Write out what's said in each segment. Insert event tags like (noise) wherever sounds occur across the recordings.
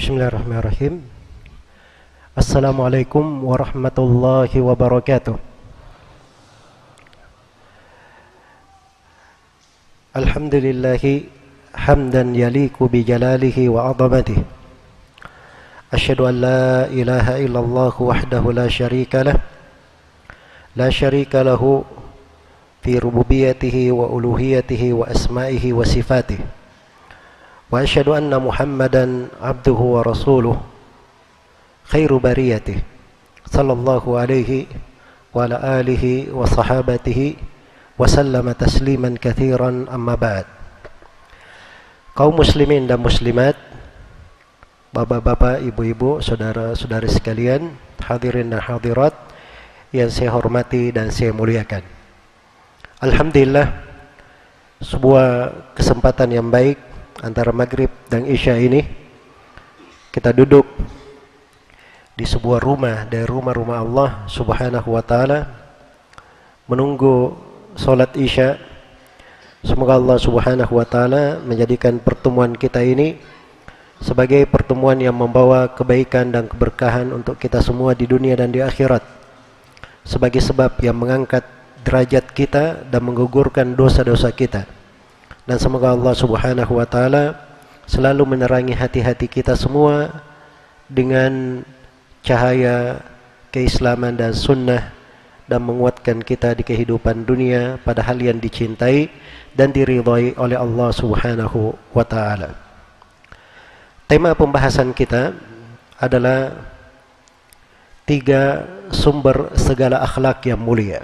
Bismillahirrahmanirrahim. Assalamualaikum warahmatullahi wabarakatuh. Alhamdulillahi hamdan yaliku bi jalalihi wa azamatihi. Asyhadu an la ilaha illallah wahdahu la syarika lah. La syarika lahu fi rububiyatihi wa uluhiyatihi wa asma'ihi wa sifatihi. واشهد ان محمدا عبده ورسوله خير بريته صلى الله عليه وعلى اله وصحابته وسلم تسليما كثيرا اما بعد kaum muslimin dan muslimat bapak-bapak, ibu-ibu, saudara-saudari sekalian, hadirin dan hadirat yang saya hormati dan saya muliakan. Alhamdulillah sebuah kesempatan yang baik antara maghrib dan isya ini kita duduk di sebuah rumah dari rumah-rumah Allah subhanahu wa ta'ala menunggu solat isya. Semoga Allah subhanahu wa ta'ala menjadikan pertemuan kita ini sebagai pertemuan yang membawa kebaikan dan keberkahan untuk kita semua di dunia dan di akhirat. Sebagai sebab yang mengangkat derajat kita dan menggugurkan dosa-dosa kita dan semoga Allah Subhanahu wa taala selalu menerangi hati-hati kita semua dengan cahaya keislaman dan sunnah dan menguatkan kita di kehidupan dunia pada hal yang dicintai dan diridhai oleh Allah Subhanahu wa taala. Tema pembahasan kita adalah tiga sumber segala akhlak yang mulia.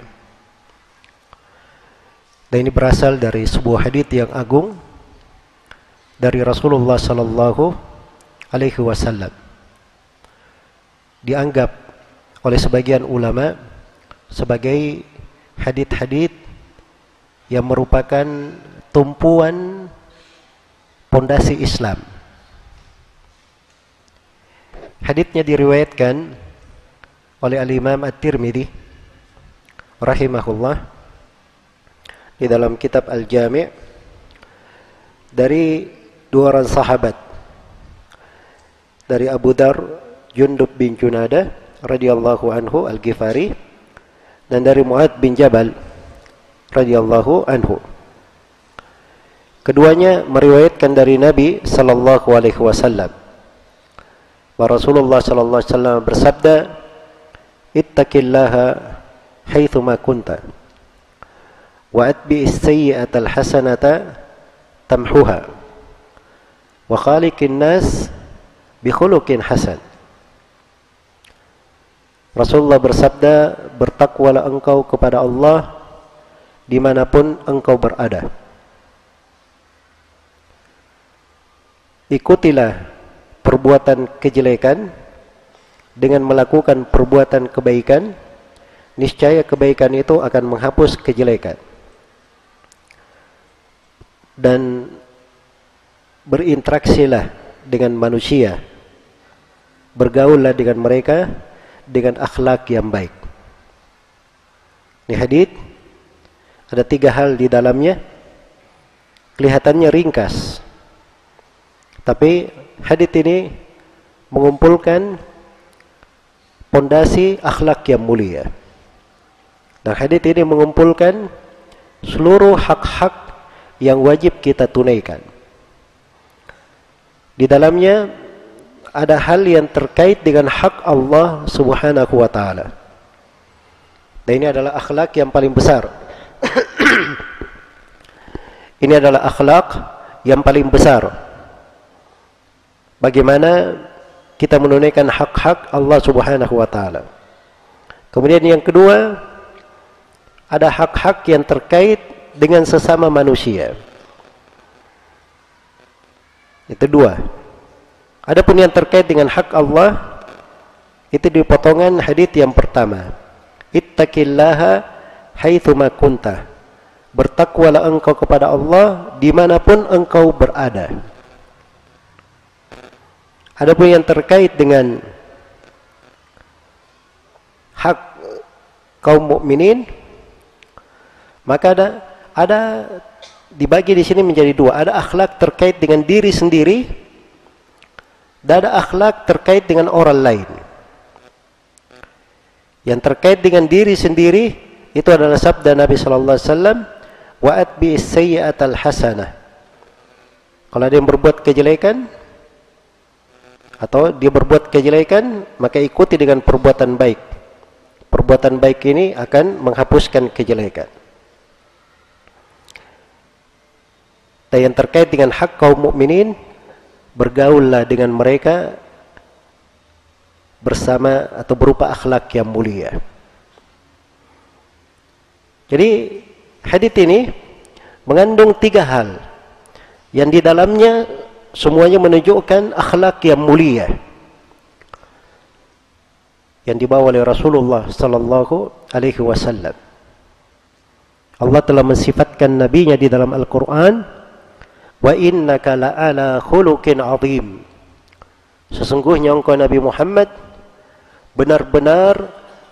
Dan ini berasal dari sebuah hadis yang agung dari Rasulullah sallallahu alaihi wasallam. Dianggap oleh sebagian ulama sebagai hadis-hadis yang merupakan tumpuan pondasi Islam. Hadisnya diriwayatkan oleh Al-Imam At-Tirmidzi rahimahullah di dalam kitab Al-Jami' dari dua orang sahabat dari Abu Dar Jundub bin Junada radhiyallahu anhu Al-Ghifari dan dari Muad bin Jabal radhiyallahu anhu Keduanya meriwayatkan dari Nabi sallallahu alaihi wasallam. Bahwa Rasulullah sallallahu alaihi wasallam bersabda, "Ittaqillaha haitsu ma kunta." wa atbi sayyi'atal hasanata tamhuha wa khaliqin nas bi khuluqin hasan Rasulullah bersabda bertakwalah engkau kepada Allah di mana pun engkau berada. Ikutilah perbuatan kejelekan dengan melakukan perbuatan kebaikan. Niscaya kebaikan itu akan menghapus kejelekan dan berinteraksilah dengan manusia. Bergaullah dengan mereka dengan akhlak yang baik. Ini hadith. Ada tiga hal di dalamnya. Kelihatannya ringkas. Tapi hadith ini mengumpulkan pondasi akhlak yang mulia. Dan hadith ini mengumpulkan seluruh hak-hak yang wajib kita tunaikan. Di dalamnya ada hal yang terkait dengan hak Allah Subhanahu wa taala. Dan ini adalah akhlak yang paling besar. (clears throat) ini adalah akhlak yang paling besar. Bagaimana kita menunaikan hak-hak Allah Subhanahu wa taala. Kemudian yang kedua ada hak-hak yang terkait dengan sesama manusia. Itu dua. Adapun yang terkait dengan hak Allah itu di potongan hadis yang pertama. Ittaqillaha haitsu ma kunta. Bertakwalah engkau kepada Allah di mana pun engkau berada. Adapun yang terkait dengan hak kaum mukminin maka ada ada dibagi di sini menjadi dua. Ada akhlak terkait dengan diri sendiri Dan ada akhlak terkait dengan orang lain. Yang terkait dengan diri sendiri itu adalah sabda Nabi sallallahu alaihi wasallam, "Wa atbi hasanah." Kalau ada yang berbuat kejelekan atau dia berbuat kejelekan, maka ikuti dengan perbuatan baik. Perbuatan baik ini akan menghapuskan kejelekan. Dan yang terkait dengan hak kaum mukminin, bergaullah dengan mereka bersama atau berupa akhlak yang mulia. Jadi hadis ini mengandung tiga hal yang di dalamnya semuanya menunjukkan akhlak yang mulia yang dibawa oleh Rasulullah sallallahu alaihi wasallam. Allah telah mensifatkan nabinya di dalam Al-Qur'an wa innaka la'ala khuluqin azim. Sesungguhnya engkau Nabi Muhammad benar-benar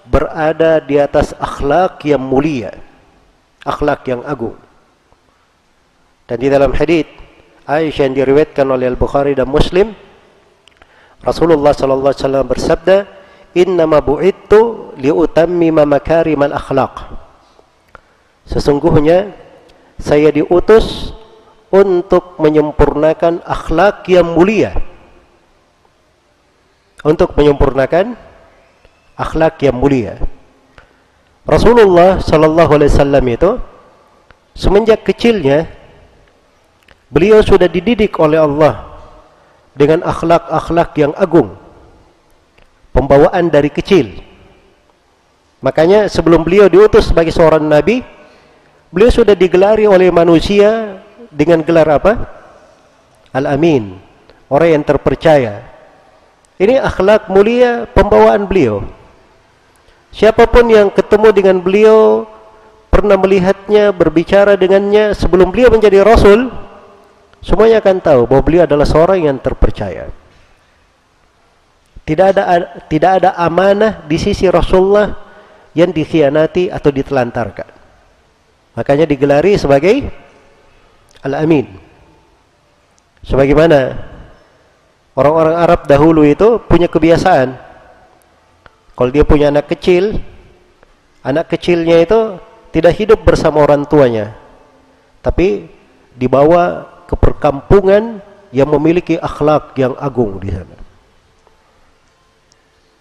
berada di atas akhlak yang mulia, akhlak yang agung. Dan di dalam hadis Aisyah yang diriwayatkan oleh Al-Bukhari dan Muslim, Rasulullah sallallahu alaihi wasallam bersabda, innama bu'ittu liutammima makarimal akhlaq sesungguhnya saya diutus untuk menyempurnakan akhlak yang mulia untuk menyempurnakan akhlak yang mulia Rasulullah sallallahu alaihi wasallam itu semenjak kecilnya beliau sudah dididik oleh Allah dengan akhlak-akhlak yang agung pembawaan dari kecil. Makanya sebelum beliau diutus sebagai seorang nabi, beliau sudah digelari oleh manusia dengan gelar apa? Al-Amin, orang yang terpercaya. Ini akhlak mulia pembawaan beliau. Siapa pun yang ketemu dengan beliau, pernah melihatnya, berbicara dengannya sebelum beliau menjadi rasul, semuanya akan tahu bahwa beliau adalah seorang yang terpercaya. Tidak ada tidak ada amanah di sisi Rasulullah yang dikhianati atau ditelantarkan. Makanya digelari sebagai Al-Amin. Sebagaimana orang-orang Arab dahulu itu punya kebiasaan. Kalau dia punya anak kecil, anak kecilnya itu tidak hidup bersama orang tuanya. Tapi dibawa ke perkampungan yang memiliki akhlak yang agung di sana.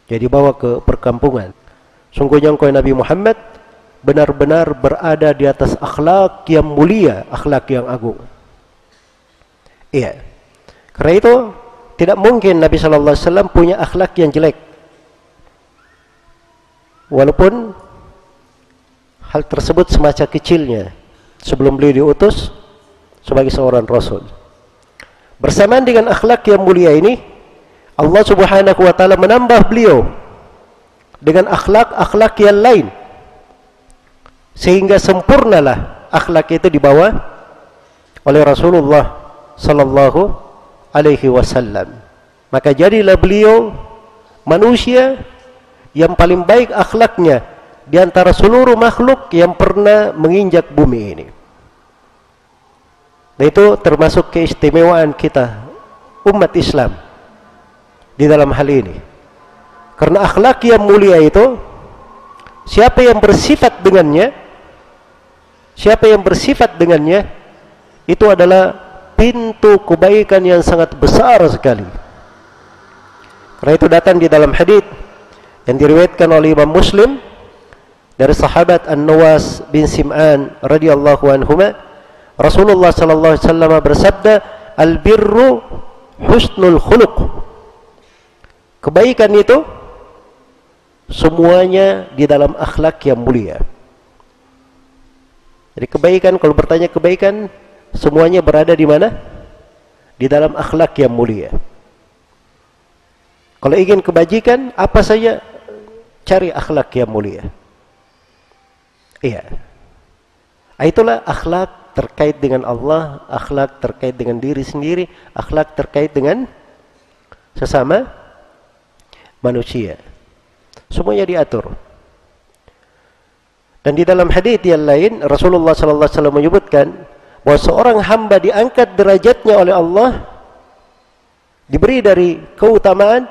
Jadi bawa ke perkampungan. Sungguhnya engkau Nabi Muhammad benar-benar berada di atas akhlak yang mulia, akhlak yang agung. Iya. Karena itu tidak mungkin Nabi sallallahu alaihi wasallam punya akhlak yang jelek. Walaupun hal tersebut semacam kecilnya sebelum beliau diutus sebagai seorang rasul. Bersamaan dengan akhlak yang mulia ini, Allah Subhanahu wa taala menambah beliau dengan akhlak-akhlak yang lain sehingga sempurnalah akhlak itu dibawa oleh Rasulullah sallallahu alaihi wasallam. Maka jadilah beliau manusia yang paling baik akhlaknya di antara seluruh makhluk yang pernah menginjak bumi ini. Dan itu termasuk keistimewaan kita umat Islam di dalam hal ini. Karena akhlak yang mulia itu siapa yang bersifat dengannya siapa yang bersifat dengannya itu adalah pintu kebaikan yang sangat besar sekali. Karena itu datang di dalam hadis yang diriwayatkan oleh Imam Muslim dari sahabat An-Nawas bin Sim'an radhiyallahu anhuma Rasulullah sallallahu alaihi wasallam bersabda al-birru husnul khuluq Kebaikan itu semuanya di dalam akhlak yang mulia. Jadi kebaikan kalau bertanya kebaikan semuanya berada di mana? Di dalam akhlak yang mulia. Kalau ingin kebajikan apa saja cari akhlak yang mulia. Iya. Ah, itulah akhlak terkait dengan Allah, akhlak terkait dengan diri sendiri, akhlak terkait dengan sesama manusia. Semuanya diatur. Dan di dalam hadis yang lain Rasulullah sallallahu alaihi wasallam menyebutkan bahwa seorang hamba diangkat derajatnya oleh Allah Diberi dari keutamaan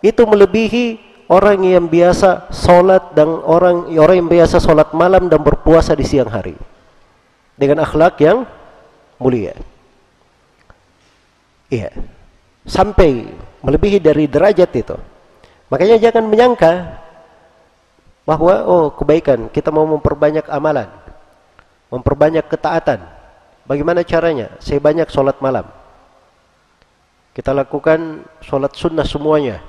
itu melebihi orang yang biasa solat dan orang orang yang biasa solat malam dan berpuasa di siang hari dengan akhlak yang mulia. Iya. Sampai melebihi dari derajat itu. Makanya jangan menyangka bahwa oh kebaikan kita mau memperbanyak amalan, memperbanyak ketaatan. Bagaimana caranya? Saya banyak solat malam. Kita lakukan solat sunnah semuanya.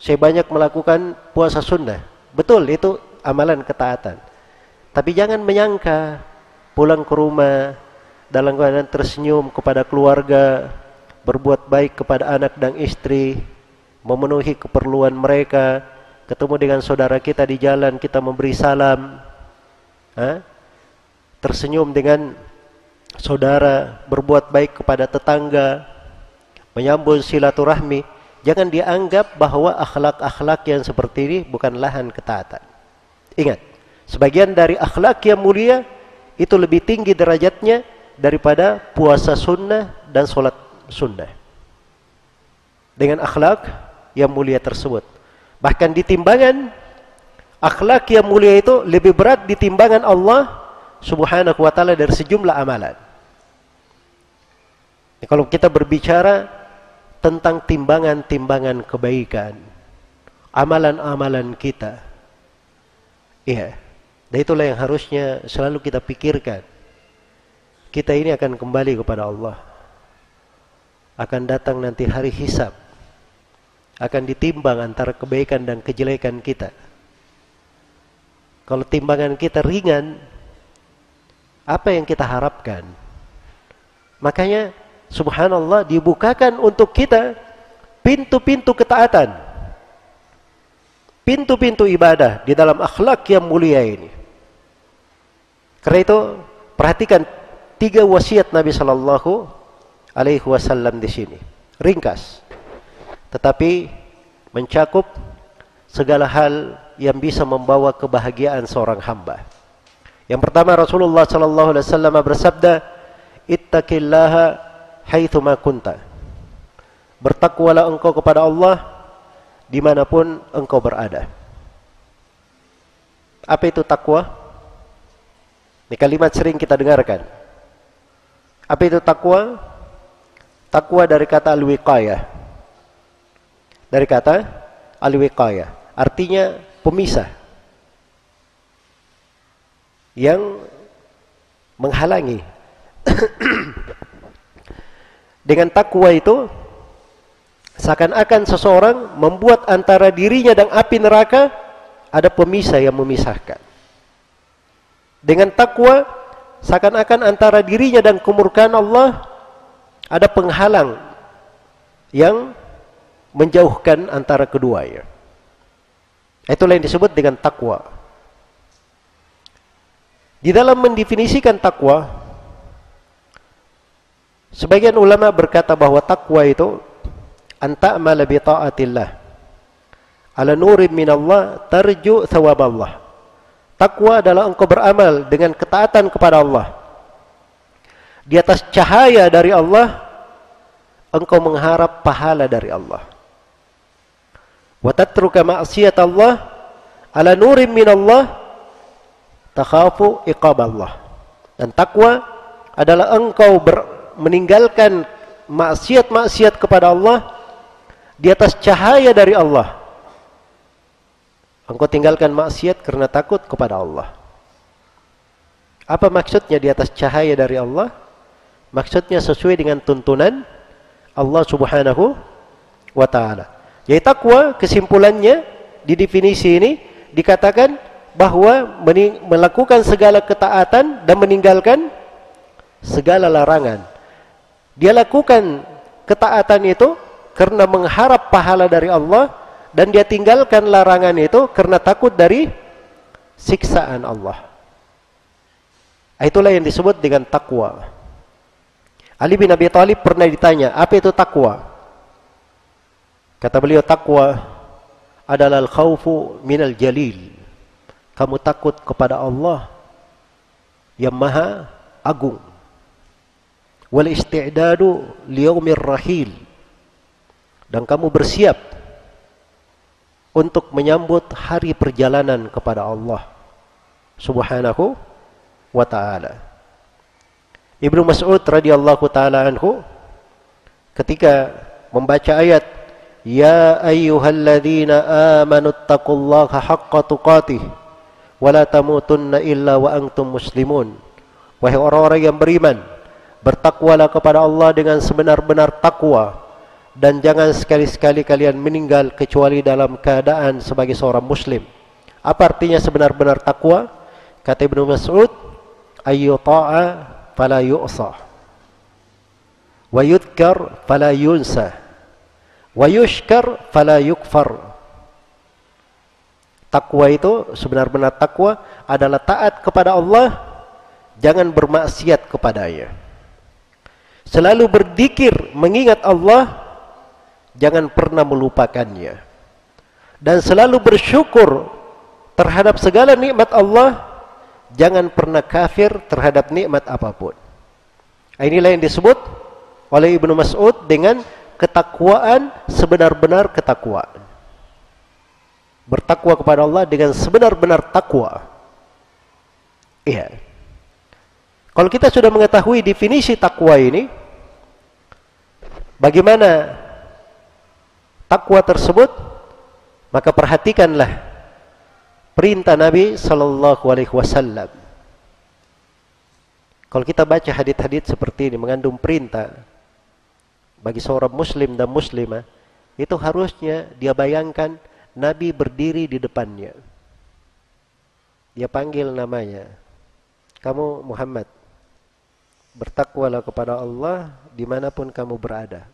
Saya banyak melakukan puasa sunnah. Betul, itu amalan ketaatan. Tapi jangan menyangka pulang ke rumah dalam keadaan tersenyum kepada keluarga, berbuat baik kepada anak dan istri, memenuhi keperluan mereka, ketemu dengan saudara kita di jalan, kita memberi salam, ha? tersenyum dengan saudara, berbuat baik kepada tetangga, menyambung silaturahmi, jangan dianggap bahwa akhlak-akhlak yang seperti ini bukan lahan ketaatan. Ingat, sebagian dari akhlak yang mulia itu lebih tinggi derajatnya daripada puasa sunnah dan solat sunnah. Dengan akhlak yang mulia tersebut. Bahkan di timbangan akhlak yang mulia itu lebih berat di timbangan Allah Subhanahu wa taala dari sejumlah amalan. Kalau kita berbicara tentang timbangan-timbangan kebaikan, amalan-amalan kita. Iya. Dan itulah yang harusnya selalu kita pikirkan. Kita ini akan kembali kepada Allah. Akan datang nanti hari hisab. Akan ditimbang antara kebaikan dan kejelekan kita. Kalau timbangan kita ringan, apa yang kita harapkan? Makanya subhanallah dibukakan untuk kita pintu-pintu ketaatan. Pintu-pintu ibadah di dalam akhlak yang mulia ini. Karena itu perhatikan tiga wasiat Nabi Shallallahu Alaihi Wasallam di sini. Ringkas, tetapi mencakup segala hal yang bisa membawa kebahagiaan seorang hamba. Yang pertama Rasulullah Shallallahu Alaihi Wasallam bersabda, Ittaqillaha haitsuma kunta. Bertakwalah engkau kepada Allah di mana pun engkau berada. Apa itu takwa? Ini kalimat sering kita dengarkan. Apa itu takwa? Takwa dari kata al-wiqayah. Dari kata al-wiqayah. Artinya pemisah. Yang menghalangi (coughs) Dengan takwa itu seakan-akan seseorang membuat antara dirinya dan api neraka ada pemisah yang memisahkan. Dengan takwa seakan-akan antara dirinya dan kemurkaan Allah ada penghalang yang menjauhkan antara keduanya. Itulah yang disebut dengan takwa. Di dalam mendefinisikan takwa, Sebagian ulama berkata bahwa takwa itu anta amala bi taatillah ala nurim minallah tarju Allah. Takwa adalah engkau beramal dengan ketaatan kepada Allah. Di atas cahaya dari Allah engkau mengharap pahala dari Allah. Wa tatruka ma'siyat Allah ala nurim minallah takhafu iqab Allah. Dan takwa adalah engkau ber meninggalkan maksiat-maksiat kepada Allah di atas cahaya dari Allah. Engkau tinggalkan maksiat karena takut kepada Allah. Apa maksudnya di atas cahaya dari Allah? Maksudnya sesuai dengan tuntunan Allah Subhanahu wa taala. Jadi takwa kesimpulannya di definisi ini dikatakan bahwa melakukan segala ketaatan dan meninggalkan segala larangan. Dia lakukan ketaatan itu karena mengharap pahala dari Allah dan dia tinggalkan larangan itu karena takut dari siksaan Allah. Itulah yang disebut dengan takwa. Ali bin Abi Thalib pernah ditanya, apa itu takwa? Kata beliau, takwa adalah al-khawfu minal jalil. Kamu takut kepada Allah yang maha agung wal isti'dadu liyaumir rahil dan kamu bersiap untuk menyambut hari perjalanan kepada Allah Subhanahu wa taala. Ibnu Mas'ud radhiyallahu taala anhu ketika membaca ayat Ya ayyuhalladzina amanu taqullaha haqqa tuqatih wa la tamutunna illa wa antum muslimun. Wahai orang-orang yang beriman, bertakwalah kepada Allah dengan sebenar-benar takwa dan jangan sekali-sekali kalian meninggal kecuali dalam keadaan sebagai seorang muslim. Apa artinya sebenar-benar takwa? Kata Ibnu Mas'ud, ayyuta'a fala yu'sa. Wa yudhkar fala yunsa. Wa yushkar fala yukfar. Takwa itu sebenar-benar takwa adalah taat kepada Allah, jangan bermaksiat kepadanya. Selalu berzikir mengingat Allah, jangan pernah melupakannya. Dan selalu bersyukur terhadap segala nikmat Allah, jangan pernah kafir terhadap nikmat apa pun. Inilah yang disebut oleh Ibnu Mas'ud dengan ketakwaan sebenar-benar ketakwaan bertakwa kepada Allah dengan sebenar-benar takwa. Iya. Kalau kita sudah mengetahui definisi takwa ini, bagaimana takwa tersebut, maka perhatikanlah perintah Nabi sallallahu alaihi wasallam. Kalau kita baca hadis-hadis seperti ini mengandung perintah bagi seorang muslim dan muslimah, itu harusnya dia bayangkan Nabi berdiri di depannya. Dia panggil namanya. Kamu Muhammad. Bertakwalah kepada Allah di mana pun kamu berada.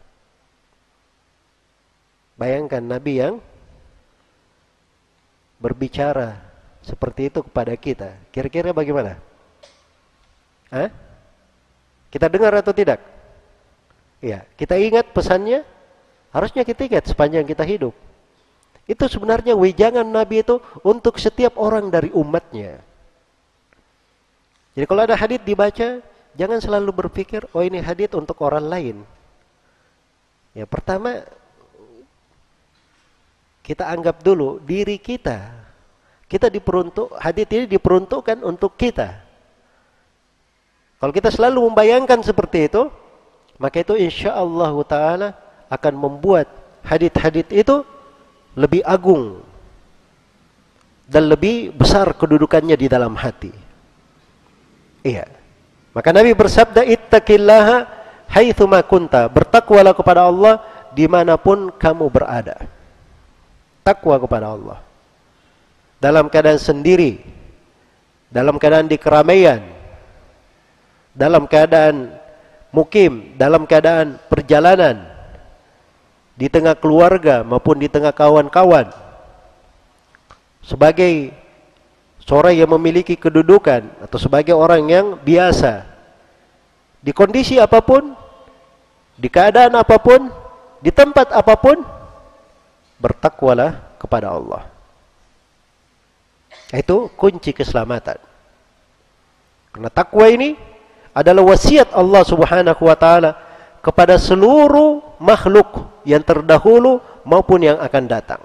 Bayangkan Nabi yang berbicara seperti itu kepada kita. Kira-kira bagaimana? Hah? Kita dengar atau tidak? Iya, kita ingat pesannya. Harusnya kita ingat sepanjang kita hidup. Itu sebenarnya wejangan Nabi itu untuk setiap orang dari umatnya. Jadi kalau ada hadis dibaca, jangan selalu berpikir, oh ini hadis untuk orang lain. Ya pertama, kita anggap dulu diri kita. Kita diperuntuk, hadis ini diperuntukkan untuk kita. Kalau kita selalu membayangkan seperti itu, maka itu insya Allah Taala akan membuat hadit-hadit itu lebih agung dan lebih besar kedudukannya di dalam hati. Iya. Maka Nabi bersabda ittaqillaha haitsuma kunta. Bertakwalah kepada Allah di mana pun kamu berada. Takwa kepada Allah. Dalam keadaan sendiri, dalam keadaan di keramaian, dalam keadaan mukim, dalam keadaan perjalanan, di tengah keluarga maupun di tengah kawan-kawan. Sebagai seorang yang memiliki kedudukan atau sebagai orang yang biasa di kondisi apa pun di keadaan apa pun di tempat apa pun bertakwalah kepada Allah. Itu kunci keselamatan. Karena takwa ini adalah wasiat Allah Subhanahu wa taala kepada seluruh makhluk yang terdahulu maupun yang akan datang.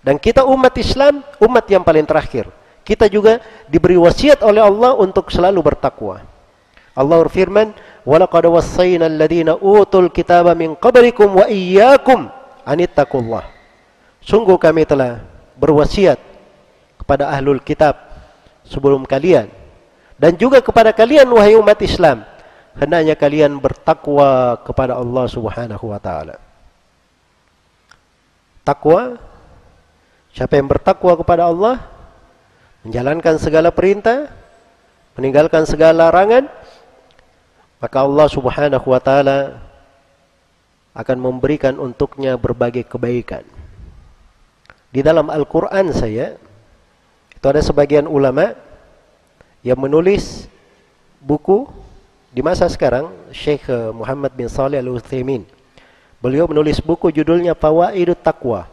Dan kita umat Islam, umat yang paling terakhir. Kita juga diberi wasiat oleh Allah untuk selalu bertakwa. Allah berfirman, "Walaqad wassayna alladziina utul kitaba min qablikum wa iyyakum anittaqullah." Sungguh kami telah berwasiat kepada ahlul kitab sebelum kalian dan juga kepada kalian wahai umat Islam hendaknya kalian bertakwa kepada Allah Subhanahu wa taala. Takwa siapa yang bertakwa kepada Allah menjalankan segala perintah, meninggalkan segala larangan, maka Allah Subhanahu wa taala akan memberikan untuknya berbagai kebaikan. Di dalam Al-Qur'an saya itu ada sebagian ulama yang menulis buku di masa sekarang, Syekh eh, Muhammad bin Saleh Al-Utsaimin beliau menulis buku judulnya Fawaidut Taqwa.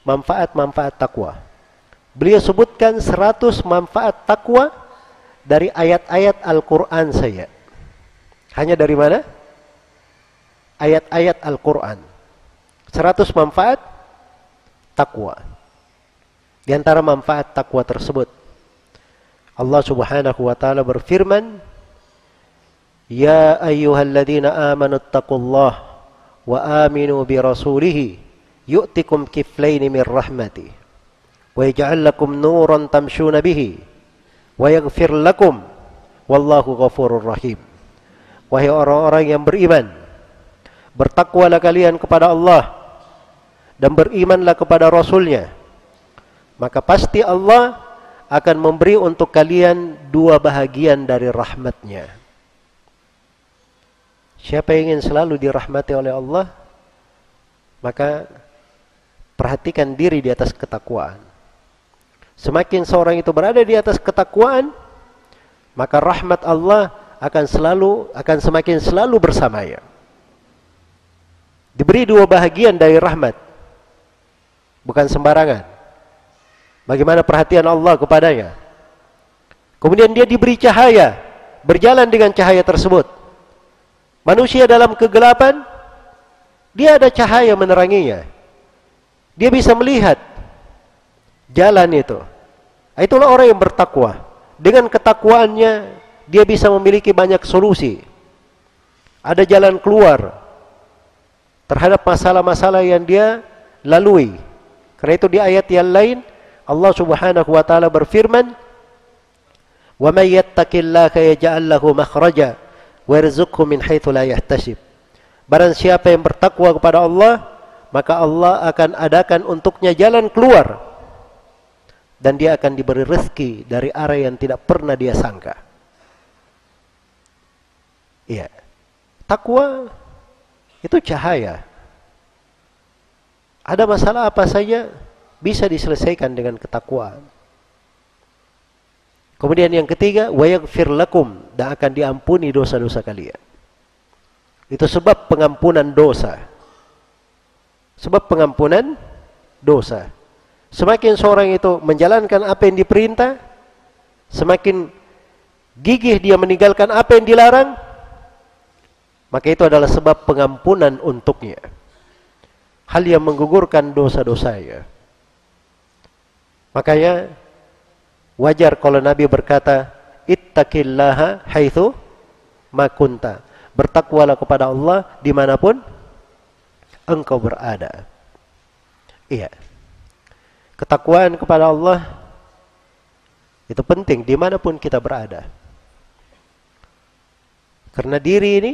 Manfaat-manfaat takwa. Beliau sebutkan 100 manfaat takwa dari ayat-ayat Al-Qur'an saya. Hanya dari mana? Ayat-ayat Al-Qur'an. 100 manfaat takwa. Di antara manfaat takwa tersebut Allah Subhanahu wa taala berfirman, "Ya ayyuhalladzina amanu taqullaha wa aminu bi rasulih yu'tikum kiflaini min rahmati wa yaj'al lakum nuran tamshuna bihi wa yaghfir lakum wallahu ghafurur rahim." Wahai orang-orang yang beriman, bertakwalah kalian kepada Allah dan berimanlah kepada Rasulnya maka pasti Allah akan memberi untuk kalian dua bahagian dari rahmatnya. Siapa yang ingin selalu dirahmati oleh Allah, maka perhatikan diri di atas ketakwaan. Semakin seorang itu berada di atas ketakwaan, maka rahmat Allah akan selalu akan semakin selalu bersamanya. Diberi dua bahagian dari rahmat. Bukan sembarangan. Bagaimana perhatian Allah kepadanya. Kemudian dia diberi cahaya, berjalan dengan cahaya tersebut. Manusia dalam kegelapan, dia ada cahaya meneranginya. Dia bisa melihat jalan itu. Itulah orang yang bertakwa. Dengan ketakwaannya, dia bisa memiliki banyak solusi. Ada jalan keluar terhadap masalah-masalah yang dia lalui. Karena itu di ayat yang lain, Allah Subhanahu wa taala berfirman, "Wa may yattaqillaha yaj'al lahu makhraja wa yarzuqhu min haitsu la yahtasib." Barang siapa yang bertakwa kepada Allah, maka Allah akan adakan untuknya jalan keluar dan dia akan diberi rezeki dari arah yang tidak pernah dia sangka. Iya. Takwa itu cahaya. Ada masalah apa saja bisa diselesaikan dengan ketakwaan. Kemudian yang ketiga, wayaghfir lakum dan akan diampuni dosa-dosa kalian. Itu sebab pengampunan dosa. Sebab pengampunan dosa. Semakin seorang itu menjalankan apa yang diperintah, semakin gigih dia meninggalkan apa yang dilarang, maka itu adalah sebab pengampunan untuknya. Hal yang menggugurkan dosa-dosanya. Makanya wajar kalau Nabi berkata, Ittaqillaha haitsu makunta. Bertakwalah kepada Allah di mana pun engkau berada. Iya. Ketakwaan kepada Allah itu penting di mana pun kita berada. Karena diri ini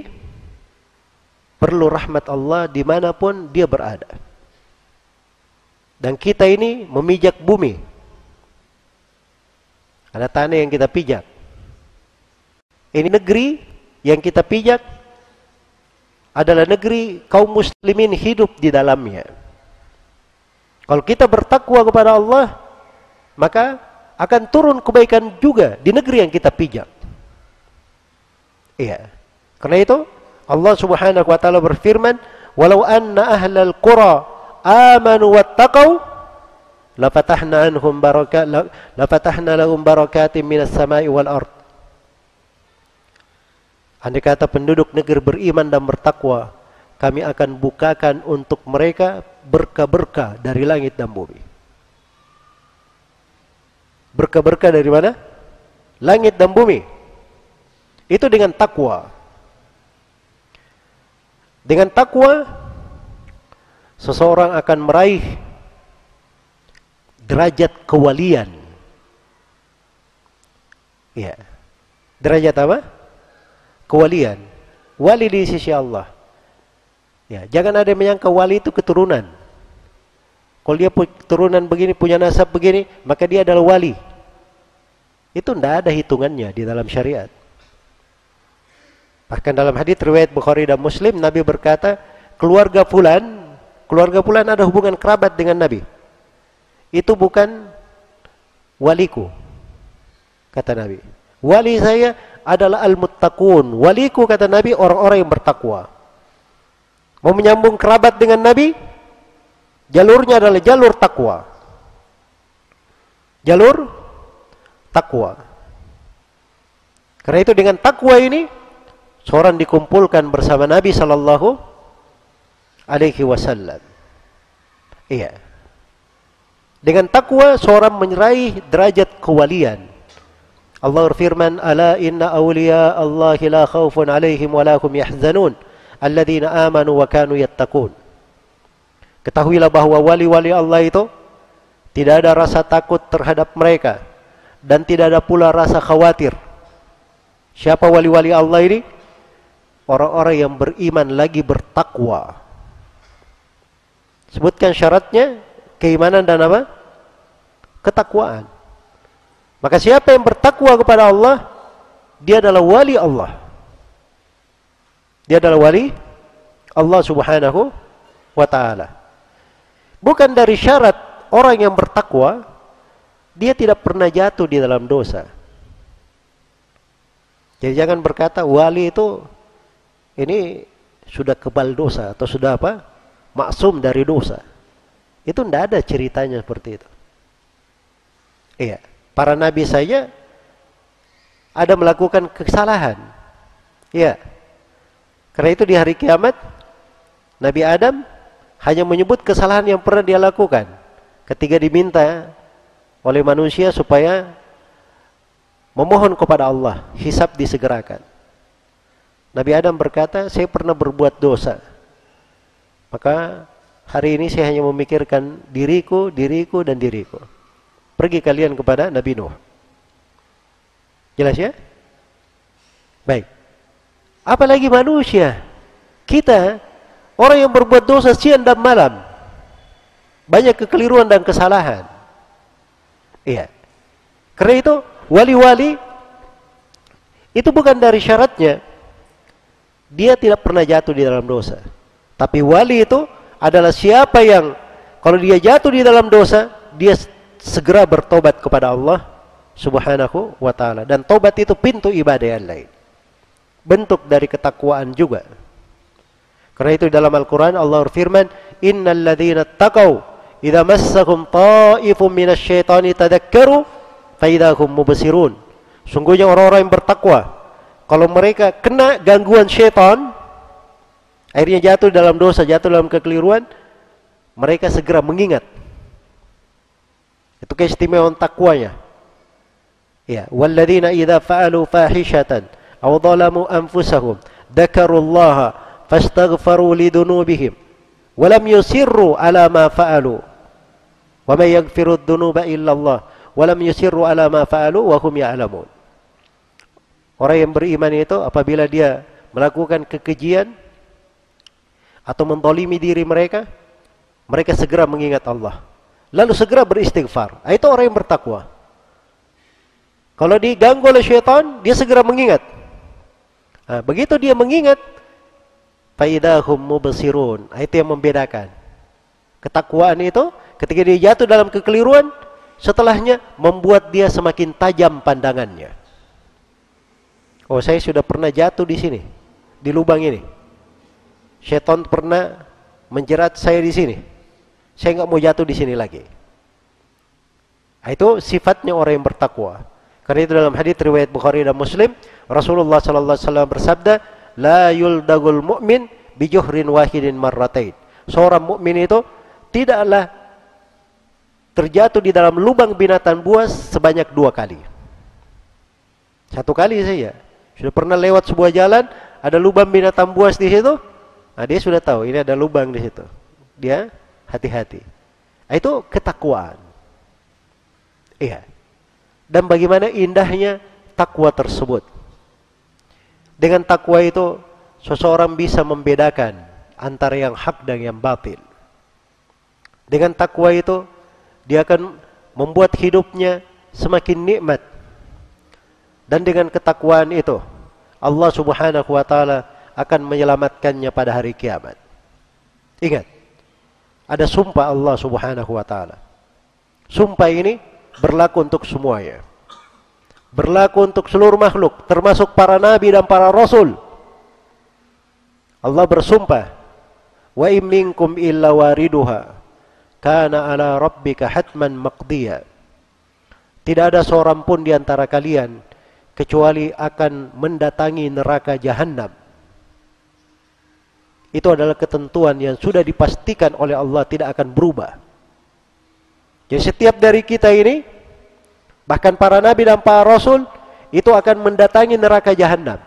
perlu rahmat Allah di mana pun dia berada. Dan kita ini memijak bumi. Ada tanah yang kita pijak. Ini negeri yang kita pijak adalah negeri kaum muslimin hidup di dalamnya. Kalau kita bertakwa kepada Allah, maka akan turun kebaikan juga di negeri yang kita pijak. Iya. Karena itu Allah Subhanahu wa taala berfirman, "Walau anna ahlal qura amanu wattaqau lafatahna anhum barakat lafatahna lahum barakatim minas samai wal ard Andai kata penduduk negeri beriman dan bertakwa, kami akan bukakan untuk mereka berkah-berkah dari langit dan bumi. Berkah-berkah dari mana? Langit dan bumi. Itu dengan takwa. Dengan takwa seseorang akan meraih derajat kewalian. Ya. Derajat apa? Kewalian. Wali di sisi Allah. Ya, jangan ada yang menyangka wali itu keturunan. Kalau dia keturunan begini, punya nasab begini, maka dia adalah wali. Itu tidak ada hitungannya di dalam syariat. Bahkan dalam hadis riwayat Bukhari dan Muslim, Nabi berkata, keluarga fulan keluarga fulan ada hubungan kerabat dengan Nabi. Itu bukan waliku. Kata Nabi. Wali saya adalah al-muttaqun. Waliku kata Nabi orang-orang yang bertakwa. Mau menyambung kerabat dengan Nabi, jalurnya adalah jalur takwa. Jalur takwa. Karena itu dengan takwa ini seorang dikumpulkan bersama Nabi sallallahu alaihi wasallam. Iya. Dengan takwa seorang menyeraih derajat kewalian. Allah berfirman, "Ala inna awliya Allah la khaufun 'alaihim wa la yahzanun, alladzina amanu wa kanu yattaqun." Ketahuilah bahwa wali-wali Allah itu tidak ada rasa takut terhadap mereka dan tidak ada pula rasa khawatir. Siapa wali-wali Allah ini? Orang-orang yang beriman lagi bertakwa. Sebutkan syaratnya, keimanan dan apa? Ketakwaan. Maka siapa yang bertakwa kepada Allah, dia adalah wali Allah. Dia adalah wali Allah Subhanahu wa taala. Bukan dari syarat orang yang bertakwa dia tidak pernah jatuh di dalam dosa. Jadi jangan berkata wali itu ini sudah kebal dosa atau sudah apa? Maksum dari dosa. Itu tidak ada ceritanya seperti itu. Iya, para nabi saja ada melakukan kesalahan. Iya. Karena itu di hari kiamat Nabi Adam hanya menyebut kesalahan yang pernah dia lakukan ketika diminta oleh manusia supaya memohon kepada Allah, hisab disegerakan. Nabi Adam berkata, saya pernah berbuat dosa. Maka hari ini saya hanya memikirkan diriku, diriku, dan diriku. Pergi kalian kepada Nabi Nuh. Jelas ya? Baik. Apalagi manusia. Kita, orang yang berbuat dosa siang dan malam. Banyak kekeliruan dan kesalahan. Iya. Karena itu, wali-wali itu bukan dari syaratnya dia tidak pernah jatuh di dalam dosa. Tapi wali itu adalah siapa yang kalau dia jatuh di dalam dosa, dia segera bertobat kepada Allah Subhanahu wa taala dan tobat itu pintu ibadah yang lain. Bentuk dari ketakwaan juga. Karena itu dalam Al-Qur'an Allah berfirman, "Innal ladzina taqau idza massahum ta'ifun minasyaitani tadakkaru fa idahum mubsirun." Sungguhnya orang-orang yang bertakwa kalau mereka kena gangguan syaitan, akhirnya jatuh dalam dosa, jatuh dalam kekeliruan, mereka segera mengingat. Itu keistimewaan takwanya. Ya, walladzina idza fa'alu fahishatan aw dhalamu anfusahum dzakarullaha fastaghfaru lidunubihim wa lam yusirru ala ma fa'alu wa may yaghfiru dzunuba illa Allah wa lam yusirru ala ma fa'alu wa hum ya'lamun. Orang yang beriman itu apabila dia melakukan kekejian atau mendolimi diri mereka, mereka segera mengingat Allah. Lalu segera beristighfar. Ah, itu orang yang bertakwa. Kalau diganggu oleh syaitan, dia segera mengingat. Nah, begitu dia mengingat, faidahum mubsirun. Nah, itu yang membedakan. Ketakwaan itu ketika dia jatuh dalam kekeliruan, setelahnya membuat dia semakin tajam pandangannya. Oh, saya sudah pernah jatuh di sini, di lubang ini. Syaitan pernah menjerat saya di sini. Saya nggak mau jatuh di sini lagi. Nah, itu sifatnya orang yang bertakwa. Karena itu dalam hadis riwayat Bukhari dan Muslim, Rasulullah sallallahu alaihi wasallam bersabda, "La yuldagul mu'min bijuhrin wahidin marratain." Seorang mukmin itu tidaklah terjatuh di dalam lubang binatang buas sebanyak dua kali. Satu kali saja. Sudah pernah lewat sebuah jalan, ada lubang binatang buas di situ, Nah, dia sudah tahu ini ada lubang di situ. Dia hati-hati. Nah, itu ketakwaan. Iya. Dan bagaimana indahnya takwa tersebut. Dengan takwa itu seseorang bisa membedakan antara yang hak dan yang batil. Dengan takwa itu dia akan membuat hidupnya semakin nikmat. Dan dengan ketakwaan itu Allah Subhanahu wa taala akan menyelamatkannya pada hari kiamat. Ingat, ada sumpah Allah Subhanahu wa taala. Sumpah ini berlaku untuk semuanya. Berlaku untuk seluruh makhluk, termasuk para nabi dan para rasul. Allah bersumpah, "Wa in illa wariduha kana ala rabbika hatman maqdiya." Tidak ada seorang pun di antara kalian kecuali akan mendatangi neraka jahanam itu adalah ketentuan yang sudah dipastikan oleh Allah tidak akan berubah. Jadi setiap dari kita ini, bahkan para nabi dan para rasul, itu akan mendatangi neraka jahanam.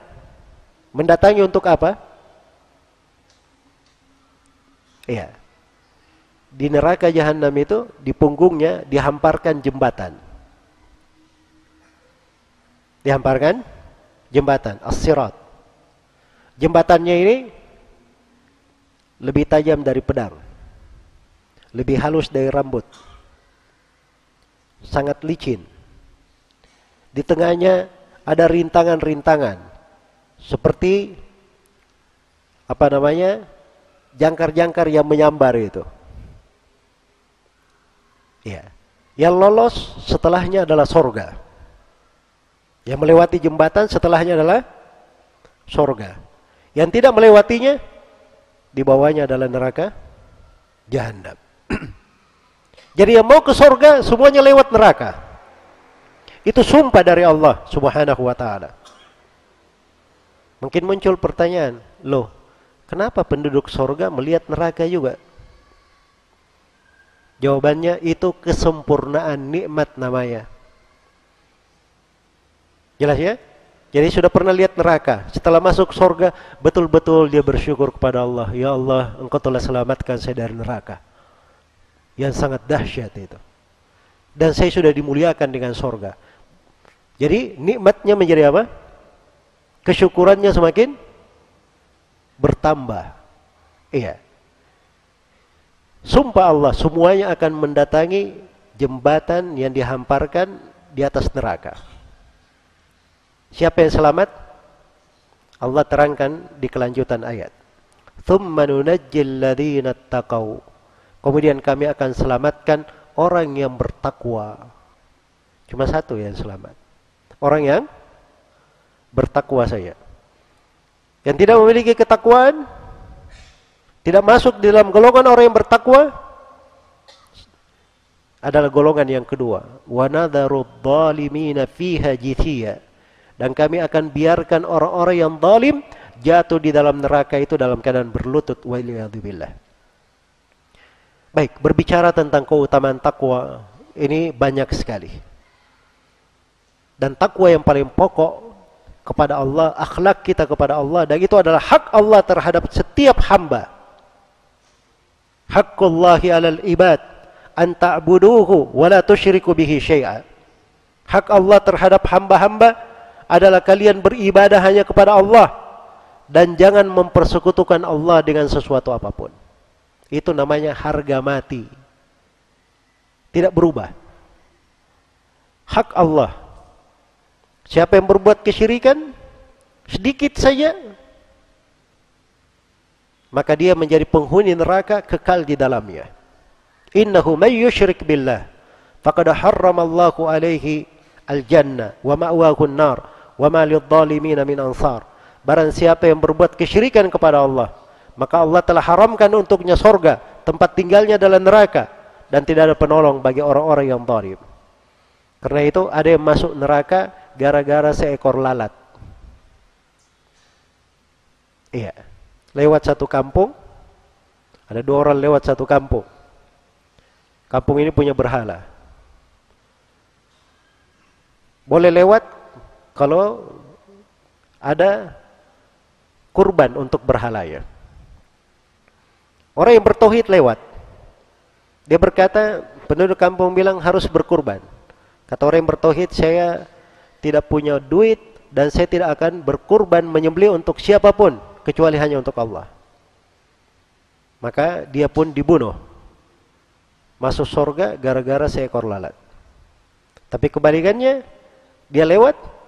Mendatangi untuk apa? Iya. Di neraka jahanam itu di punggungnya dihamparkan jembatan. Dihamparkan jembatan as-sirat. Jembatannya ini lebih tajam dari pedang. Lebih halus dari rambut. Sangat licin. Di tengahnya ada rintangan-rintangan seperti apa namanya? jangkar-jangkar yang menyambar itu. Ya. Yang lolos setelahnya adalah sorga. Yang melewati jembatan setelahnya adalah sorga. Yang tidak melewatinya di bawahnya adalah neraka jahanam. (clears throat) Jadi yang mau ke surga semuanya lewat neraka. Itu sumpah dari Allah Subhanahu wa taala. Mungkin muncul pertanyaan, loh, kenapa penduduk surga melihat neraka juga? Jawabannya itu kesempurnaan nikmat namanya. Jelas ya? Jadi sudah pernah lihat neraka. Setelah masuk surga, betul-betul dia bersyukur kepada Allah. Ya Allah, engkau telah selamatkan saya dari neraka. Yang sangat dahsyat itu. Dan saya sudah dimuliakan dengan surga. Jadi nikmatnya menjadi apa? Kesyukurannya semakin bertambah. Iya. Sumpah Allah, semuanya akan mendatangi jembatan yang dihamparkan di atas neraka. Siapa yang selamat? Allah terangkan di kelanjutan ayat. Kemudian kami akan selamatkan orang yang bertakwa. Cuma satu yang selamat. Orang yang bertakwa saja. Yang tidak memiliki ketakwaan tidak masuk di dalam golongan orang yang bertakwa adalah golongan yang kedua. Wa nadharu dhalimina fiha dan kami akan biarkan orang-orang yang zalim jatuh di dalam neraka itu dalam keadaan berlutut waliyadzubillah. Baik, berbicara tentang keutamaan takwa ini banyak sekali. Dan takwa yang paling pokok kepada Allah, akhlak kita kepada Allah dan itu adalah hak Allah terhadap setiap hamba. Hakkullahi 'alal ibad an ta'buduhu wa la tusyriku bihi syai'a. Hak Allah terhadap hamba-hamba adalah kalian beribadah hanya kepada Allah dan jangan mempersekutukan Allah dengan sesuatu apa pun. Itu namanya harga mati. Tidak berubah. Hak Allah. Siapa yang berbuat kesyirikan sedikit saja maka dia menjadi penghuni neraka kekal di dalamnya. Innahu may billah faqad harramallahu alaihi al-jannah wa ma'wahu an-nar wa ma ansar. Barang siapa yang berbuat kesyirikan kepada Allah, maka Allah telah haramkan untuknya sorga, tempat tinggalnya adalah neraka, dan tidak ada penolong bagi orang-orang yang zalim. Karena itu ada yang masuk neraka gara-gara seekor lalat. Iya. Lewat satu kampung, ada dua orang lewat satu kampung. Kampung ini punya berhala. Boleh lewat kalau ada kurban untuk berhala ya. Orang yang bertohid lewat. Dia berkata, penduduk kampung bilang harus berkurban. Kata orang yang bertohid, saya tidak punya duit dan saya tidak akan berkurban menyembelih untuk siapa pun kecuali hanya untuk Allah. Maka dia pun dibunuh. Masuk surga gara-gara seekor lalat. Tapi kebalikannya, dia lewat,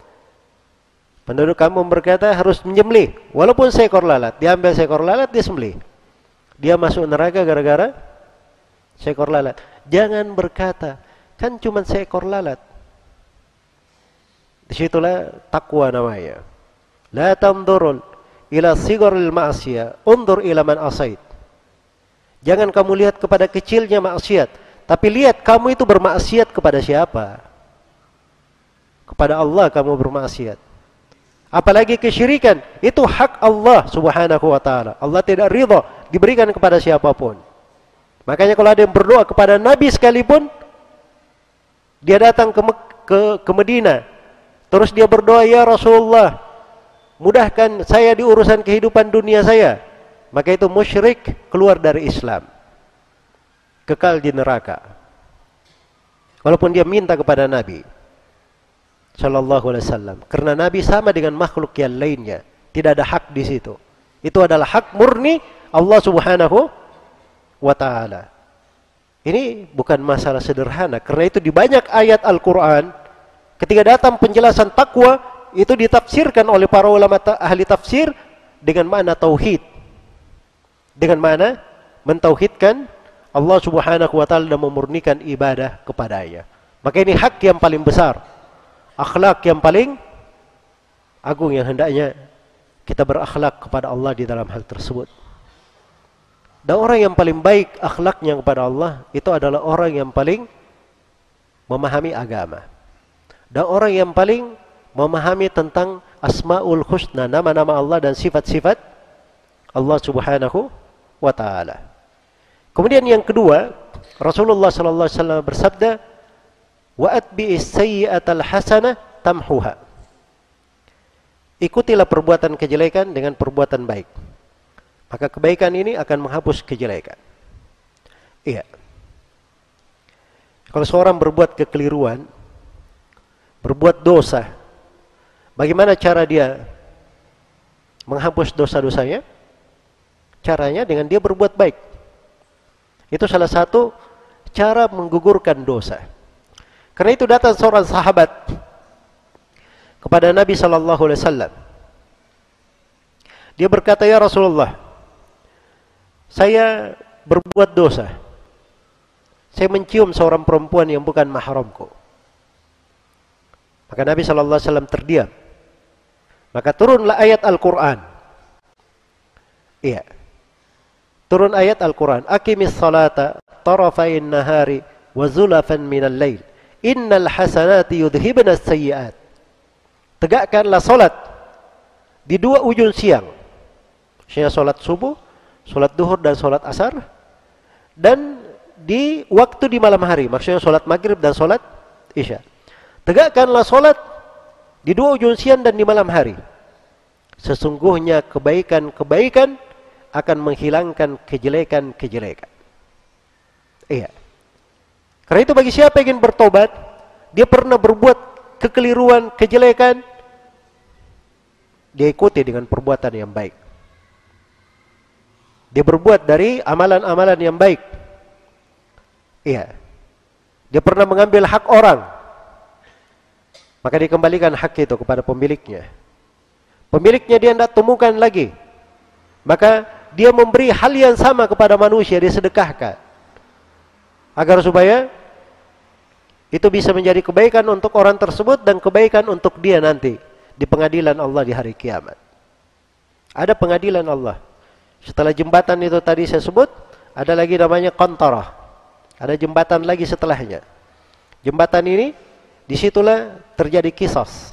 Penduduk kampung berkata harus menyembelih. Walaupun seekor lalat. Diambil seekor lalat, dia sembelih. Dia masuk neraka gara-gara seekor lalat. Jangan berkata, kan cuma seekor lalat. Di situlah takwa namanya. La tamdurul ila sigoril ma'asiyah. Undur ila man asait. Jangan kamu lihat kepada kecilnya maksiat. Tapi lihat kamu itu bermaksiat kepada siapa. Kepada Allah kamu bermaksiat. Apalagi kesyirikan, itu hak Allah Subhanahu wa taala. Allah tidak ridha diberikan kepada siapa pun. Makanya kalau ada yang berdoa kepada Nabi sekalipun dia datang ke ke, ke Medina, terus dia berdoa, "Ya Rasulullah, mudahkan saya di urusan kehidupan dunia saya." Maka itu musyrik keluar dari Islam. Kekal di neraka. Walaupun dia minta kepada Nabi. Shallallahu Alaihi Wasallam. Karena Nabi sama dengan makhluk yang lainnya, tidak ada hak di situ. Itu adalah hak murni Allah Subhanahu wa taala. Ini bukan masalah sederhana karena itu di banyak ayat Al-Qur'an ketika datang penjelasan takwa itu ditafsirkan oleh para ulama ahli tafsir dengan makna tauhid. Dengan mana mentauhidkan Allah Subhanahu wa taala dan memurnikan ibadah kepadanya. Maka ini hak yang paling besar akhlak yang paling agung yang hendaknya kita berakhlak kepada Allah di dalam hal tersebut. Dan orang yang paling baik akhlaknya kepada Allah itu adalah orang yang paling memahami agama. Dan orang yang paling memahami tentang asmaul husna, nama-nama Allah dan sifat-sifat Allah Subhanahu wa taala. Kemudian yang kedua, Rasulullah sallallahu alaihi wasallam bersabda, wa hasanah tamhuha. Ikutilah perbuatan kejelekan dengan perbuatan baik. Maka kebaikan ini akan menghapus kejelekan. Iya. Kalau seorang berbuat kekeliruan, berbuat dosa, bagaimana cara dia menghapus dosa-dosanya? Caranya dengan dia berbuat baik. Itu salah satu cara menggugurkan dosa. Karena itu datang seorang sahabat kepada Nabi sallallahu alaihi wasallam. Dia berkata, "Ya Rasulullah, saya berbuat dosa. Saya mencium seorang perempuan yang bukan mahramku." Maka Nabi sallallahu alaihi wasallam terdiam. Maka turunlah ayat Al-Qur'an. Iya. Turun ayat Al-Qur'an, "Aqimis salata tarafain nahari wa zulafan minal lail." Innal hasanati yudhibna sayyiat. Tegakkanlah solat di dua ujung siang. Maksudnya solat subuh, solat duhur dan solat asar. Dan di waktu di malam hari. Maksudnya solat maghrib dan solat isya. Tegakkanlah solat di dua ujung siang dan di malam hari. Sesungguhnya kebaikan-kebaikan akan menghilangkan kejelekan-kejelekan. Iya. Karena itu bagi siapa yang ingin bertobat, dia pernah berbuat kekeliruan, kejelekan, dia ikuti dengan perbuatan yang baik. Dia berbuat dari amalan-amalan yang baik. Iya. Dia pernah mengambil hak orang. Maka dikembalikan hak itu kepada pemiliknya. Pemiliknya dia tidak temukan lagi. Maka dia memberi hal yang sama kepada manusia, dia sedekahkan. Agar supaya itu bisa menjadi kebaikan untuk orang tersebut dan kebaikan untuk dia nanti di pengadilan Allah di hari kiamat. Ada pengadilan Allah. Setelah jembatan itu tadi saya sebut, ada lagi namanya kontorah. Ada jembatan lagi setelahnya. Jembatan ini, di situlah terjadi kisos.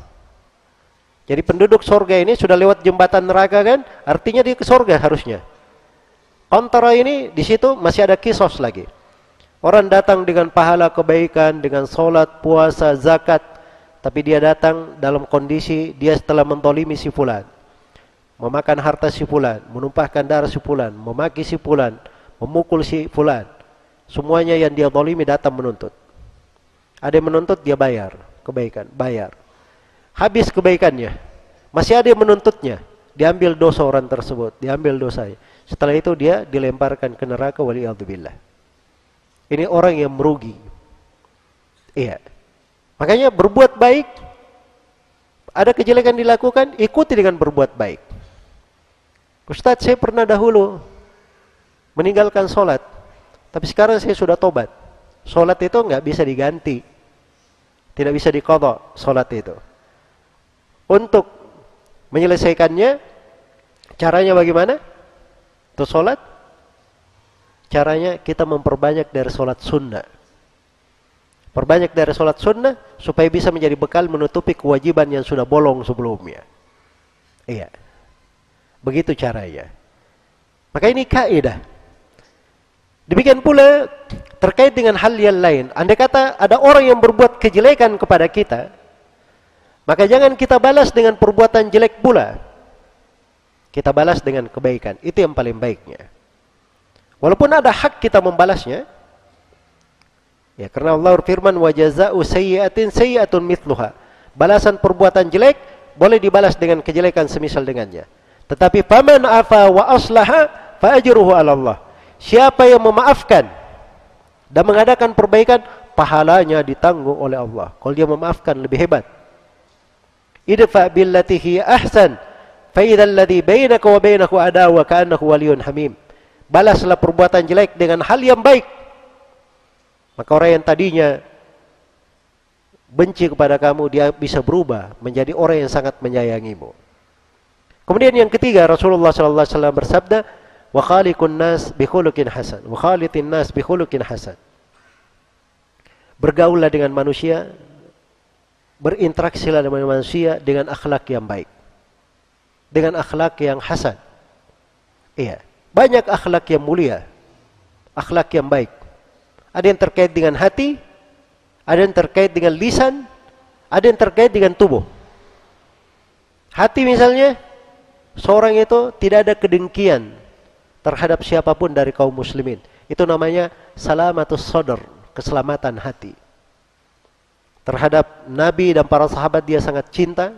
Jadi penduduk sorga ini sudah lewat jembatan neraka kan, artinya dia ke sorga harusnya. Kontorah ini di situ masih ada kisos lagi. Orang datang dengan pahala kebaikan, dengan solat, puasa, zakat, tapi dia datang dalam kondisi dia setelah mentolimi si fulan, memakan harta si fulan, menumpahkan darah si fulan, memaki si fulan, memukul si fulan. Semuanya yang dia tolimi datang menuntut. Ada yang menuntut dia bayar kebaikan, bayar. Habis kebaikannya, masih ada yang menuntutnya, diambil dosa orang tersebut, diambil dosanya. Setelah itu dia dilemparkan ke neraka wali billah. Ini orang yang merugi. Iya. Makanya berbuat baik, ada kejelekan dilakukan, ikuti dengan berbuat baik. Ustadz saya pernah dahulu meninggalkan sholat, tapi sekarang saya sudah tobat. Sholat itu nggak bisa diganti, tidak bisa dikodok sholat itu. Untuk menyelesaikannya, caranya bagaimana? Untuk sholat, Caranya kita memperbanyak dari sholat sunnah. Perbanyak dari sholat sunnah supaya bisa menjadi bekal menutupi kewajiban yang sudah bolong sebelumnya. Iya. Begitu caranya. Maka ini kaidah. Demikian pula terkait dengan hal yang lain. Andai kata ada orang yang berbuat kejelekan kepada kita, maka jangan kita balas dengan perbuatan jelek pula. Kita balas dengan kebaikan. Itu yang paling baiknya. Walaupun ada hak kita membalasnya, ya karena Allah berfirman wa jazaa'u sayyi'atin sayyi'atun mithluha. Balasan perbuatan jelek boleh dibalas dengan kejelekan semisal dengannya. Tetapi faman afa wa aslaha fa ajruhu 'ala Allah. Siapa yang memaafkan dan mengadakan perbaikan, pahalanya ditanggung oleh Allah. Kalau dia memaafkan lebih hebat. Idfa billati hi ahsan fa idzal ladzi bainaka wa bainahu adawa ka'annahu waliyyun hamim. Balaslah perbuatan jelek dengan hal yang baik. Maka orang yang tadinya benci kepada kamu, dia bisa berubah menjadi orang yang sangat menyayangimu. Kemudian yang ketiga, Rasulullah sallallahu alaihi wasallam bersabda, "Wa nas bi hasan." Wa nas hasan. Bergaullah dengan manusia, berinteraksilah dengan manusia dengan akhlak yang baik. Dengan akhlak yang hasan. Iya. Banyak akhlak yang mulia. Akhlak yang baik. Ada yang terkait dengan hati, ada yang terkait dengan lisan, ada yang terkait dengan tubuh. Hati misalnya, seorang itu tidak ada kedengkian terhadap siapa pun dari kaum muslimin. Itu namanya salamatus sodor, keselamatan hati. Terhadap Nabi dan para sahabat dia sangat cinta.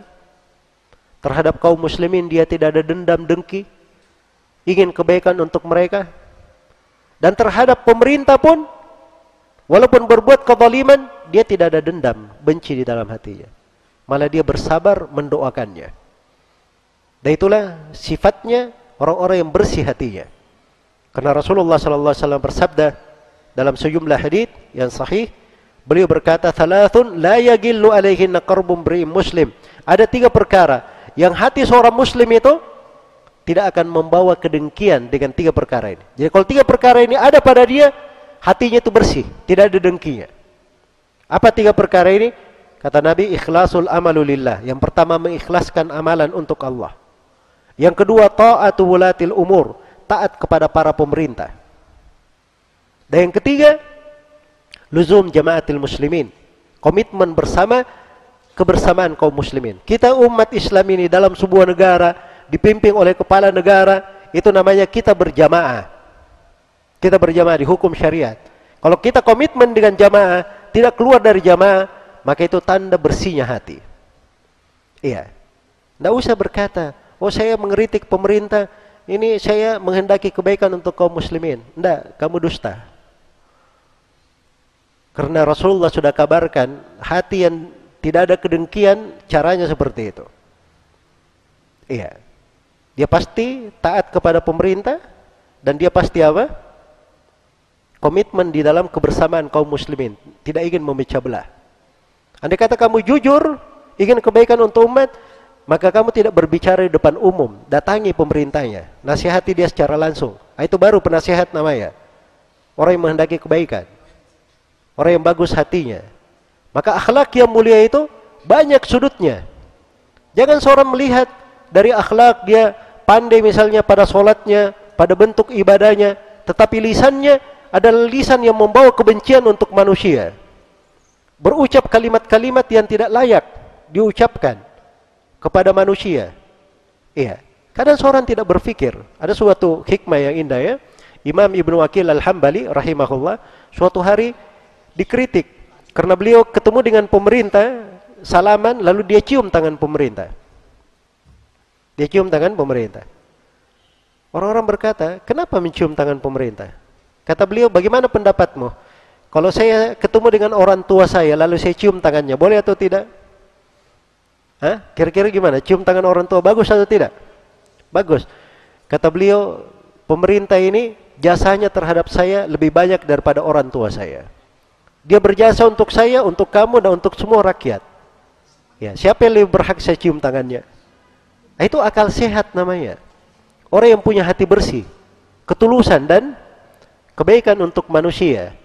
Terhadap kaum muslimin dia tidak ada dendam dengki. Ingin kebaikan untuk mereka. Dan terhadap pemerintah pun walaupun berbuat kezaliman, dia tidak ada dendam, benci di dalam hatinya. Malah dia bersabar mendoakannya. Dan itulah sifatnya orang-orang yang bersih hatinya. Karena Rasulullah sallallahu alaihi wasallam bersabda dalam sejumlah hadis yang sahih, beliau berkata, "Thalathun la yagillu alaihinna muslim." Ada tiga perkara yang hati seorang muslim itu tidak akan membawa kedengkian dengan tiga perkara ini. Jadi kalau tiga perkara ini ada pada dia, hatinya itu bersih, tidak ada dengkinya. Apa tiga perkara ini? Kata Nabi, ikhlasul amalulillah. Yang pertama mengikhlaskan amalan untuk Allah. Yang kedua, ta'atu wulatil umur taat kepada para pemerintah. Dan yang ketiga, luzum jamaatil muslimin. Komitmen bersama kebersamaan kaum muslimin. Kita umat Islam ini dalam sebuah negara dipimpin oleh kepala negara, itu namanya kita berjamaah. Kita berjamaah di hukum syariat. Kalau kita komitmen dengan jamaah, tidak keluar dari jamaah, maka itu tanda bersihnya hati. Iya. Tidak usah berkata, oh saya mengeritik pemerintah, ini saya menghendaki kebaikan untuk kaum muslimin. Tidak, kamu dusta. Karena Rasulullah sudah kabarkan hati yang tidak ada kedengkian caranya seperti itu. Iya. Dia pasti taat kepada pemerintah dan dia pasti apa? Komitmen di dalam kebersamaan kaum muslimin, tidak ingin memecah belah. Andai kata kamu jujur, ingin kebaikan untuk umat, maka kamu tidak berbicara di depan umum, datangi pemerintahnya, nasihati dia secara langsung. Nah, itu baru penasihat namanya. Orang yang menghendaki kebaikan. Orang yang bagus hatinya. Maka akhlak yang mulia itu banyak sudutnya. Jangan seorang melihat dari akhlak dia pandai misalnya pada solatnya, pada bentuk ibadahnya, tetapi lisannya adalah lisan yang membawa kebencian untuk manusia. Berucap kalimat-kalimat yang tidak layak diucapkan kepada manusia. Iya. Kadang seorang tidak berpikir. Ada suatu hikmah yang indah ya. Imam Ibnu Wakil Al-Hambali rahimahullah suatu hari dikritik karena beliau ketemu dengan pemerintah salaman lalu dia cium tangan pemerintah. Dia cium tangan pemerintah. Orang-orang berkata, "Kenapa mencium tangan pemerintah?" Kata beliau, "Bagaimana pendapatmu? Kalau saya ketemu dengan orang tua saya lalu saya cium tangannya, boleh atau tidak?" Hah? Kira-kira gimana? Cium tangan orang tua bagus atau tidak? Bagus. Kata beliau, pemerintah ini jasanya terhadap saya lebih banyak daripada orang tua saya. Dia berjasa untuk saya, untuk kamu, dan untuk semua rakyat. Ya, siapa yang lebih berhak saya cium tangannya? Nah, itu akal sehat namanya. Orang yang punya hati bersih, ketulusan dan kebaikan untuk manusia.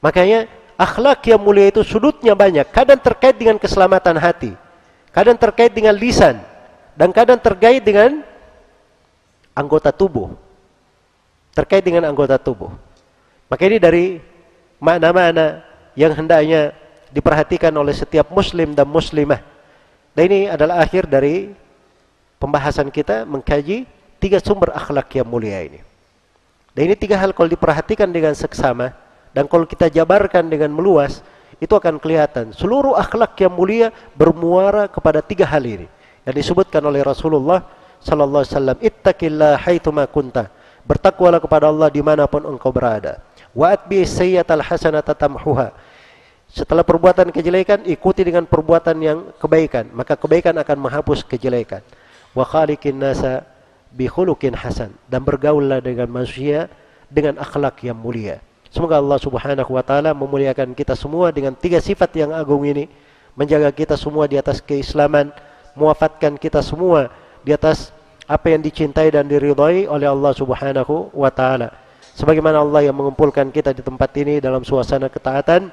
Makanya akhlak yang mulia itu sudutnya banyak. Kadang terkait dengan keselamatan hati kadang terkait dengan lisan dan kadang terkait dengan anggota tubuh. Terkait dengan anggota tubuh. Maka ini dari makna-makna yang hendaknya diperhatikan oleh setiap muslim dan muslimah. Dan ini adalah akhir dari pembahasan kita mengkaji tiga sumber akhlak yang mulia ini. Dan ini tiga hal kalau diperhatikan dengan seksama dan kalau kita jabarkan dengan meluas, itu akan kelihatan seluruh akhlak yang mulia bermuara kepada tiga hal ini yang disebutkan oleh Rasulullah sallallahu alaihi wasallam kunta. Bertakwalah kepada Allah di mana pun engkau berada. Wa atbi sayyatal hasanata tamhuha. Setelah perbuatan kejelekan ikuti dengan perbuatan yang kebaikan maka kebaikan akan menghapus kejelekan wa khaliqin nasa bi khuluqin hasan. Dan bergaullah dengan manusia dengan akhlak yang mulia. Semoga Allah Subhanahu wa taala memuliakan kita semua dengan tiga sifat yang agung ini. Menjaga kita semua di atas keislaman muafatkan kita semua di atas apa yang dicintai dan diridhai oleh Allah Subhanahu wa taala. Sebagaimana Allah yang mengumpulkan kita di tempat ini dalam suasana ketaatan,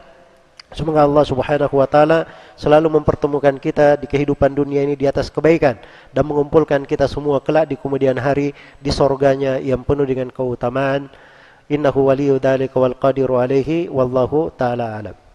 semoga Allah Subhanahu wa taala selalu mempertemukan kita di kehidupan dunia ini di atas kebaikan dan mengumpulkan kita semua kelak di kemudian hari di sorganya yang penuh dengan keutamaan. Innahu waliyyu dzalika wal qadiru alaihi wallahu taala alam.